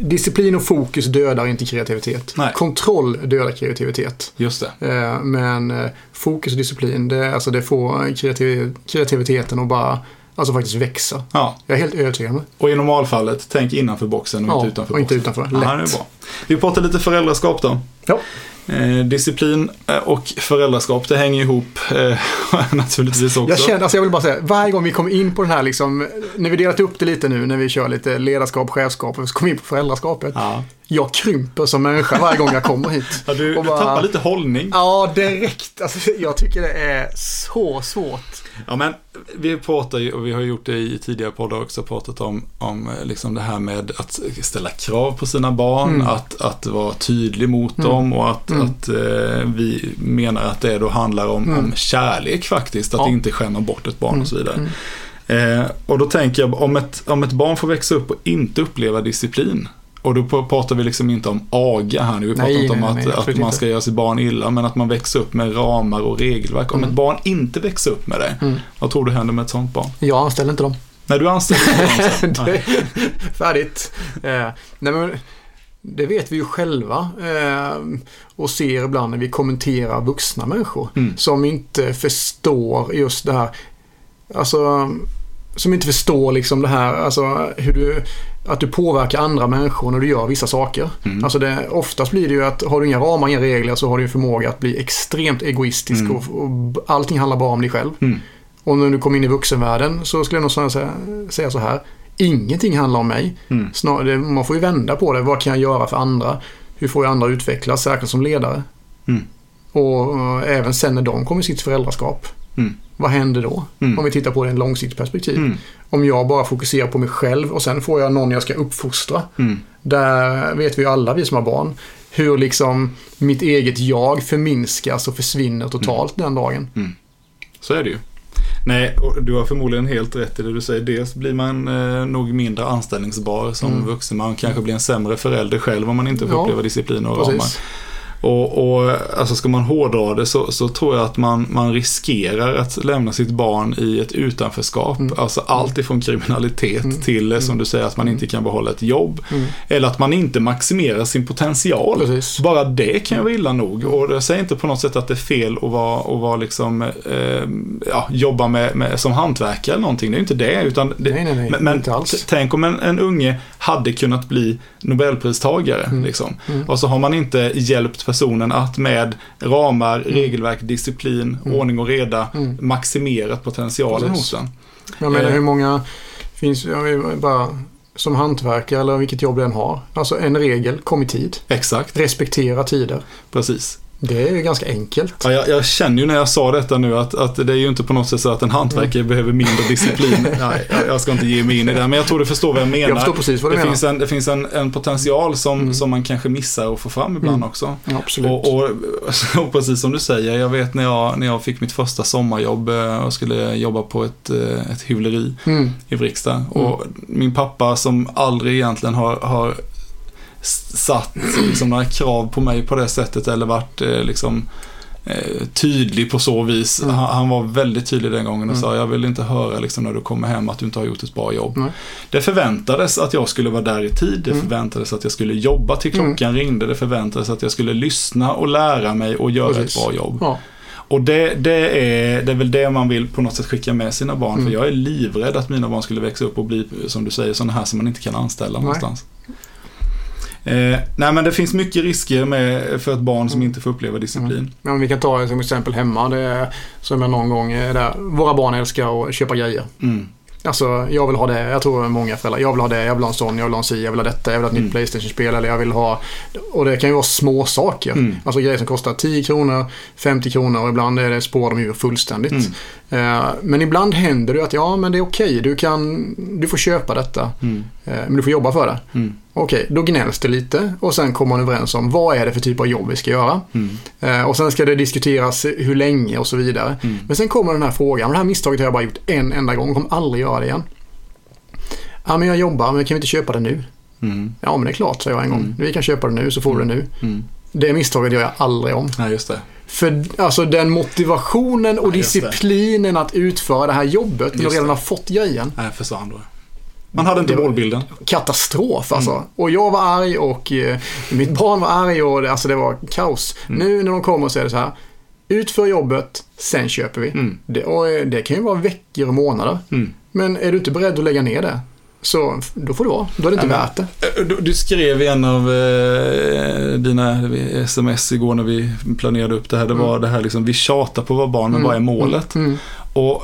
Disciplin och fokus dödar inte kreativitet. Nej. Kontroll dödar kreativitet. Just det. Eh, Men fokus och disciplin, det, alltså det får kreativ, kreativiteten att bara Alltså faktiskt växa. Ja, Jag är helt övertygad om det. och i normalfallet, tänk innanför boxen och Ja, inte utanför och inte boxen. utanför. Ja, det är Lätt. bra. Vi pratar lite föräldraskap då. Ja. Eh, disciplin eh, och föräldraskap, det hänger ihop eh, naturligtvis också. Jag känner, alltså jag vill bara säga, varje gång vi kommer in på den här liksom, när vi delat upp det lite nu, när vi kör lite ledarskap, chefskap, och så kommer vi in på föräldraskapet. Ja. Jag krymper som människa varje gång jag kommer hit. Ja, du, bara- tappar lite hållning. Ja, direkt. Alltså, jag tycker det är så svårt. Ja, men vi pratar ju, och vi har gjort det i tidigare poddar också, pratat om, om eh, liksom det här med att ställa krav på sina barn, Mm. att, att vara tydlig mot Mm. dem och att, Mm. att eh, vi menar att det då handlar om, Mm. om kärlek faktiskt, att Ja. inte skämma bort ett barn Mm. och så vidare. Mm. Eh, och då tänker jag, om ett, om ett barn får växa upp och inte uppleva disciplin, och då pratar vi liksom inte om aga här nu, vi pratar Nej, inte om nej, att, nej, att man inte. ska göra sitt barn illa, men att man växer upp med ramar och regelverk. Om Mm. ett barn inte växer upp med det, Mm. vad tror du händer med ett sånt barn? Jag anställer inte dem. När du anställer dem det, Nej. färdigt. Eh, nej men, det vet vi ju själva eh, och ser ibland när vi kommenterar vuxna människor Mm. som inte förstår just det här. Alltså, som inte förstår liksom det här, alltså hur du, att du påverkar andra människor när du gör vissa saker. Mm. Alltså det, oftast blir det ju att har du inga ramar, inga regler så har du en förmåga att bli extremt egoistisk Mm. och, och allting handlar bara om dig själv. Mm. Och när du kommer in i vuxenvärlden så skulle jag nog säga, säga så här. Ingenting handlar om mig. Mm. Snarare, man får ju vända på det. Vad kan jag göra för andra? Hur får jag andra utvecklas, särskilt som ledare? Mm. Och eh, även sen när de kommer i sitt föräldraskap. Mm. Vad händer då? Mm. Om vi tittar på det i ett långsiktigt perspektiv. Mm. Om jag bara fokuserar på mig själv och sen får jag någon jag ska uppfostra. Mm. Där vet vi ju alla, vi som har barn, hur liksom mitt eget jag förminskas och försvinner totalt den dagen. Så är det ju. Nej, du har förmodligen helt rätt i det du säger. Dels blir man eh, nog mindre anställningsbar som Mm. vuxen. Man kanske blir en sämre förälder själv om man inte får Ja, uppleva disciplin och ramar. Och, och alltså ska man hårdra det så, så tror jag att man, man riskerar att lämna sitt barn i ett utanförskap. Mm. Alltså allt ifrån kriminalitet Mm. till, eh, som Mm. du säger, att man inte kan behålla ett jobb. Mm. Eller att man inte maximerar sin potential. Precis. Bara det kan ju vara illa nog. Och jag säger inte på något sätt att det är fel att vara, att vara liksom, eh, ja, jobba med, med, som hantverkare eller någonting. Det är ju inte det. Utan det Nej, nej, nej. men inte alls. tänk om en, en unge hade kunnat bli Nobelpristagare. Mm. Liksom. Mm. Och så har man inte hjälpt personen att med ramar, regelverk, disciplin, Mm. ordning och reda Mm. maximerat potentialen Precis. hos den. Jag menar Eh. hur många finns, bara, som hantverkare eller vilket jobb den har. Alltså en regel, kom i tid. Exakt, Respektera tider. precis. Det är ju ganska enkelt. Ja, jag, jag känner ju när jag sa detta nu att, att det är ju inte på något sätt så att en hantverkare Mm. behöver mindre disciplin. Nej, jag, jag ska inte ge mig in i det, men jag tror du förstår vad jag menar. Jag förstår precis vad du det, menar. finns en, det finns en, en potential som, Mm. som man kanske missar att få fram ibland Mm. också. Ja, absolut. Och, och, och precis som du säger, jag vet när jag, när jag fick mitt första sommarjobb eh, och skulle jobba på ett, eh, ett hyvleri Mm. i Vrigstad. Och min pappa som aldrig egentligen har, har satt liksom, några krav på mig på det sättet eller varit eh, liksom, eh, tydlig på så vis. Mm. Han, var väldigt tydlig den gången och Mm. sa jag vill inte höra liksom, när du kommer hem att du inte har gjort ett bra jobb. Nej. Det förväntades att jag skulle vara där i tid. Det Mm. förväntades att jag skulle jobba till klockan ringde. Det förväntades att jag skulle lyssna och lära mig och göra Precis. ett bra jobb. Ja. Och det, det, är, det är väl det man vill på något sätt skicka med sina barn. Mm. För jag är livrädd att mina barn skulle växa upp och bli, som du säger, sådana här som man inte kan anställa Nej. någonstans. Eh, nej men det finns mycket risker med, för ett barn som Mm. inte får uppleva disciplin. Men vi kan ta som exempel hemma. Det är, som jag någon gång är där. Våra barn älskar att köpa grejer. Mm. Alltså, jag vill ha det. Jag tror många föräldrar. Jag vill ha det, jag vill ha en sån, jag vill ha en si, jag vill ha detta, jag vill ha ett Mm. nytt Playstation-spel eller jag vill ha... Och det kan ju vara små saker. Mm. Alltså grejer som kostar 10 kronor, 50 kronor och ibland är det spår de ur fullständigt. Mm. Eh, men ibland händer det att ja, men det är okej. Du kan... Du får köpa detta. Mm. Eh, men du får jobba för det. Mm. Okej, då gnälls det lite och sen kommer man överens om vad är det för typ av jobb vi ska göra. Mm. Eh, och sen ska det diskuteras hur länge och så vidare. Mm. Men sen kommer den här frågan, det här misstaget har jag bara gjort en enda gång och kommer aldrig göra det igen. Ja, men jag jobbar, men kan vi inte köpa det nu? Mm. Ja, men det är klart, sa jag en gång. Mm. Vi kan köpa det nu, så får du det nu. Mm. Det misstaget gör jag aldrig om. Nej, just det. För alltså den motivationen och Ja, det. disciplinen att utföra det här jobbet när du redan det. har fått grejen. Nej, försvann då. Man hade inte målbilden. Katastrof alltså. Mm. Och jag var arg och eh, mitt barn var arg och det, alltså det var kaos. Mm. Nu när de kommer så är det så här. Utför jobbet, sen köper vi. Mm. Det, och eh, det kan ju vara veckor och månader. Mm. Men är du inte beredd att lägga ner det, så då får det vara. Då är det inte Ja, värt det. Eh, Du, du skrev i en av eh, dina sms igår när vi planerade upp det här. Det var det här liksom, vi tjatar på våra barn, men vad är målet? Mm. Och eh,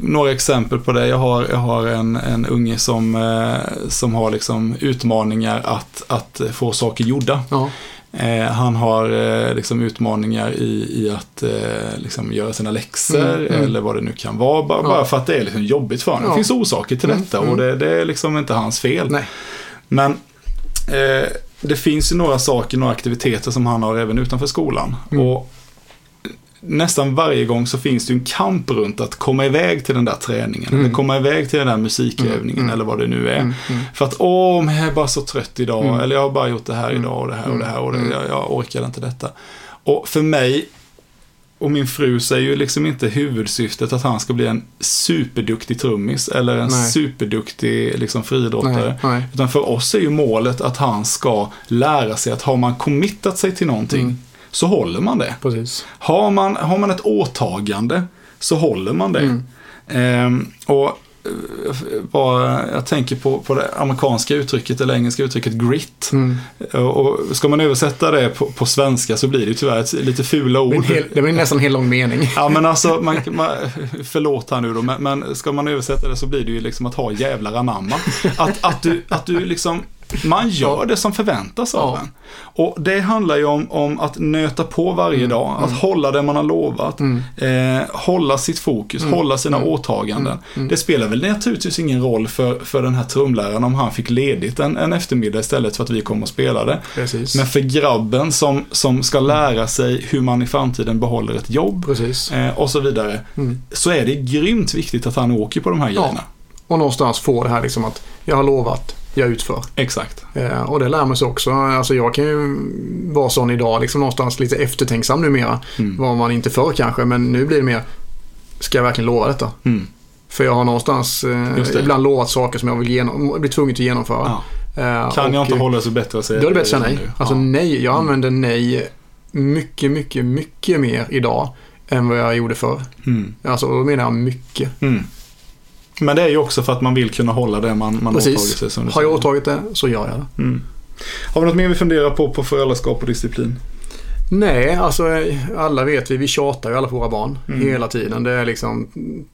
några exempel på det. Jag har, jag har en, en unge som, eh, som har liksom utmaningar att, att få saker gjorda. Ja. Eh, han har eh, liksom utmaningar i, i att liksom göra sina läxor Mm, mm. eller vad det nu kan vara. Bara, Ja. bara för att det är liksom jobbigt för honom. Ja. Det finns orsaker till Mm, detta mm. och det, det är liksom inte hans fel. Nej. Men eh, det finns ju några saker, några aktiviteter som han har även utanför skolan. Mm. Och nästan varje gång så finns det en kamp runt att komma iväg till den där träningen. Mm. Eller komma iväg till den där musikövningen Mm, eller vad det nu är. Mm. Mm. För att åh, men jag är bara så trött idag. Mm. Eller jag har bara gjort det här Mm. idag och det här och det här. Och det, jag, jag orkar inte detta. Och för mig och min fru är ju liksom inte huvudsyftet att han ska bli en superduktig trummis eller en Nej. superduktig liksom, friidrottare. Nej, nej. Utan för oss är ju målet att han ska lära sig att har man committat sig till någonting. Så håller man det. Precis. Har man, har man ett åtagande så håller man det. Mm. Ehm, och eh, bara, jag tänker på, på det amerikanska uttrycket eller engelska uttrycket grit. Mm. Och ska man översätta det på, på svenska så blir det tyvärr ett lite fula Det, blir ord. hel, det blir nästan en hel lång mening. Ja men alltså, man, man, förlåt här nu då, men, men ska man översätta det så blir det ju liksom att ha jävlar anamma. Att, att, du, att du liksom, man gör det som förväntas av Ja. en. Och det handlar ju om, om att nöta på varje dag, att hålla det man har lovat, Mm. eh, hålla sitt fokus, hålla sina åtaganden. Det spelar väl naturligtvis ingen roll för, för den här trumläraren om han fick ledigt en, en eftermiddag istället för att vi kom och spelade. Precis. Men för grabben som, som ska lära sig hur man i framtiden behåller ett jobb eh, och så vidare. Mm. Så är det grymt viktigt att han åker på de här Ja. grejerna. Och någonstans få det här liksom att jag har lovat, jag utför. Exakt. Eh, och det lär man sig också. Alltså jag kan ju vara sån idag, liksom någonstans lite eftertänksam numera. Mm. Var man inte förr kanske, men nu blir det mer, ska jag verkligen lova detta? Mm. För jag har någonstans eh, ibland lovat saker som jag vill genom, blir tvungen att genomföra. Ja. Eh, Kan och, jag inte hålla så bättre att säga Då är det bättre att säga nej. nu. Alltså ja. nej, jag använder nej mycket, mycket, mycket mer idag än vad jag gjorde förr. Mm. Alltså då menar jag mycket. Mm. Men det är ju också för att man vill kunna hålla det man, man Precis. åtagit sig. Som du Har jag åtagit det så gör jag det. Mm. Har vi något mer vi funderar på på föräldraskap och disciplin? Nej, alltså alla vet vi, vi tjatar ju alla på våra barn Mm. hela tiden. Det är liksom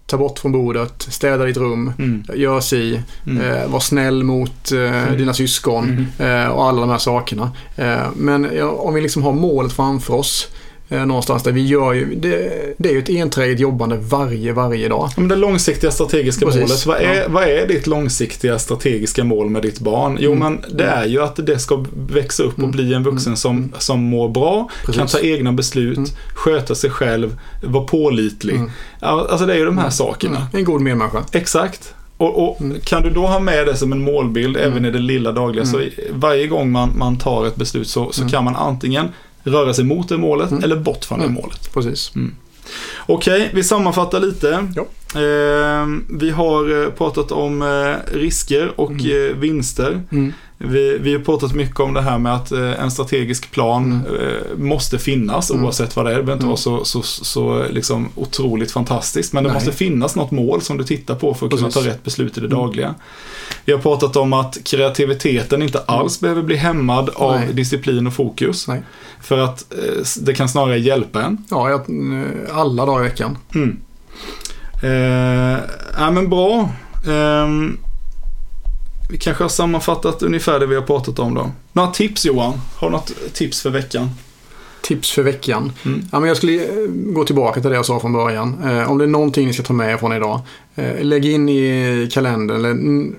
ta bort från bordet, städa ditt rum, Mm. gör si, Mm. eh, var snäll mot eh, dina syskon eh, och alla de här sakerna. Eh, men ja, om vi liksom har målet framför oss eh, någonstans där vi gör ju, det, det är ju ett enträget jobbande varje, varje dag. Ja, Men det långsiktiga strategiska Precis. målet, vad är, Ja. vad är ditt långsiktiga strategiska mål med ditt barn? Jo, Mm. men det är ju att det ska växa upp och Mm. bli en vuxen som, som mår bra, Precis. kan ta egna beslut, Mm. sköta sig själv, vara pålitlig. Mm. Alltså det är ju de här sakerna. Mm. En god medmänniska. Exakt. Och, och Mm. kan du då ha med det som en målbild även i det lilla dagliga så Mm. i- varje gång man, man tar ett beslut så, så Mm. kan man antingen röra sig mot det målet Mm. eller bort från Mm. det målet. Precis. Okej, vi sammanfattar lite. Ja. Eh, vi har eh, pratat om eh, risker och Mm. eh, vinster. Mm. Vi, vi har pratat mycket om det här med att eh, en strategisk plan Mm. eh, måste finnas Mm. oavsett vad det är. Det behöver inte Mm. vara så, så, så liksom otroligt fantastiskt. Men det Nej. måste finnas något mål som du tittar på för att kunna Precis. ta rätt beslut i det Mm. dagliga. Vi har pratat om att kreativiteten inte alls behöver bli hämmad av Nej. disciplin och fokus. Nej. För att eh, det kan snarare hjälpa en. Ja, jag, alla dagar i veckan. Mm. Eh, ja men bra. Ehm, vi kanske har sammanfattat ungefär det vi har pratat om då. Några tips Johan? Har du något tips för veckan? Tips för veckan. Mm. Ja, men jag skulle eh, gå tillbaka till det jag sa från början. Eh, om det är någonting ni ska ta med er från idag. Eh, lägg in i kalendern, eller mm,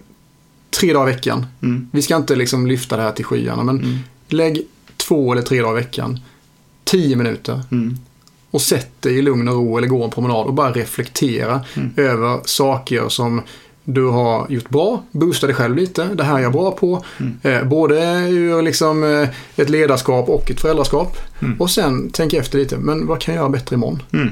tre dagar i veckan. Mm. Vi ska inte liksom lyfta det här till skyarna, men Mm. lägg två eller tre dagar i veckan. Tio minuter. Mm. Och sätt dig i lugn och ro eller gå en promenad och bara reflektera Mm. över saker som du har gjort bra, boosta dig själv lite. Det här är jag bra på. Mm. Eh, både ur liksom, eh, ett ledarskap och ett föräldraskap. Mm. Och sen tänk efter lite, men vad kan jag göra bättre imorgon? Mm.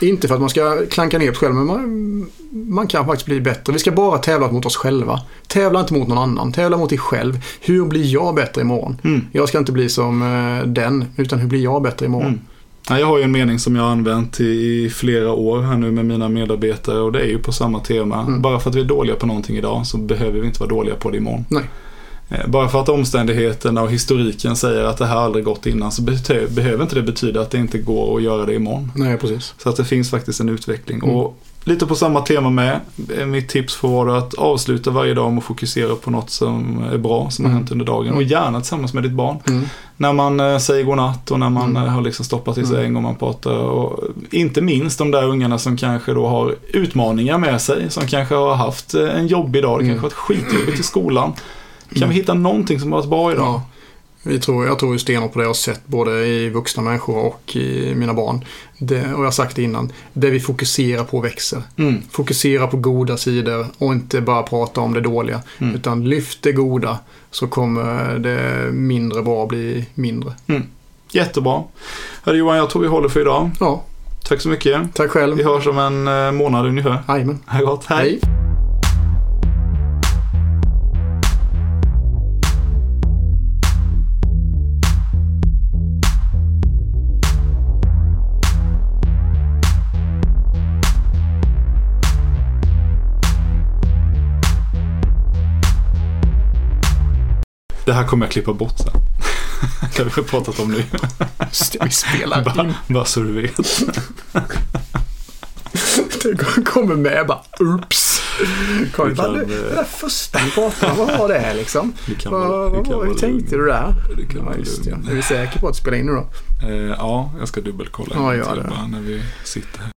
Inte för att man ska klanka ner på sig själv, men man, man kan faktiskt bli bättre. Vi ska bara tävla mot oss själva. Tävla inte mot någon annan, tävla mot dig själv. Hur blir jag bättre imorgon? Mm. Jag ska inte bli som eh, den, utan hur blir jag bättre imorgon? Ja, Jag har ju en mening som jag har använt i flera år här nu med mina medarbetare och det är ju på samma tema. Mm. Bara för att vi är dåliga på någonting idag så behöver vi inte vara dåliga på det imorgon. Nej. Eh, Bara för att omständigheterna och historiken säger att det här aldrig gått innan så behöver inte det betyda att det inte går att göra det imorgon. Nej, precis. Så att det finns faktiskt en utveckling. Mm. Och lite på samma tema med. eh, Mitt tips får vara att avsluta varje dag med att fokusera på något som är bra som har Mm. hänt under dagen. Och gärna tillsammans med ditt barn. Mm. När man eh, säger godnatt och när man Mm. eh, har liksom stoppat i Mm. säng och man pratar. Och inte minst de där ungarna som kanske då har utmaningar med sig. Som kanske har haft en jobbig dag. Det Mm. kanske har varit skitjobbigt i skolan. Kan Mm. vi hitta någonting som har varit bra idag? Ja. Vi tror, jag tror stenhårt på det jag har sett både i vuxna människor och i mina barn. Det, och jag har sagt det innan. Det vi fokuserar på växer. Mm. Fokusera på goda sidor och inte bara prata om det dåliga. Mm. Utan lyft det goda så kommer det mindre bra bli mindre. Jättebra. Hörru Johan, jag tror vi håller för idag. Ja, Tack så mycket. tack själv. Vi hörs om en eh, månad ungefär. Jajamän. Ha gott. Hej. Hej. Det här kommer jag klippa bort sen. Det har vi pratat om nu. Vi spelar Bara, in. bara så du vet. Det kommer med bara oops. Vi bara, det, eh, det där första vi pratade om, vad var det här liksom? Kan Vad, kan hur tänkte du där? Kan Ja, just det. Är vi säkra på att spela in nu då? Eh, ja, jag ska dubbelkolla Ja, gör det. bara när vi sitter här.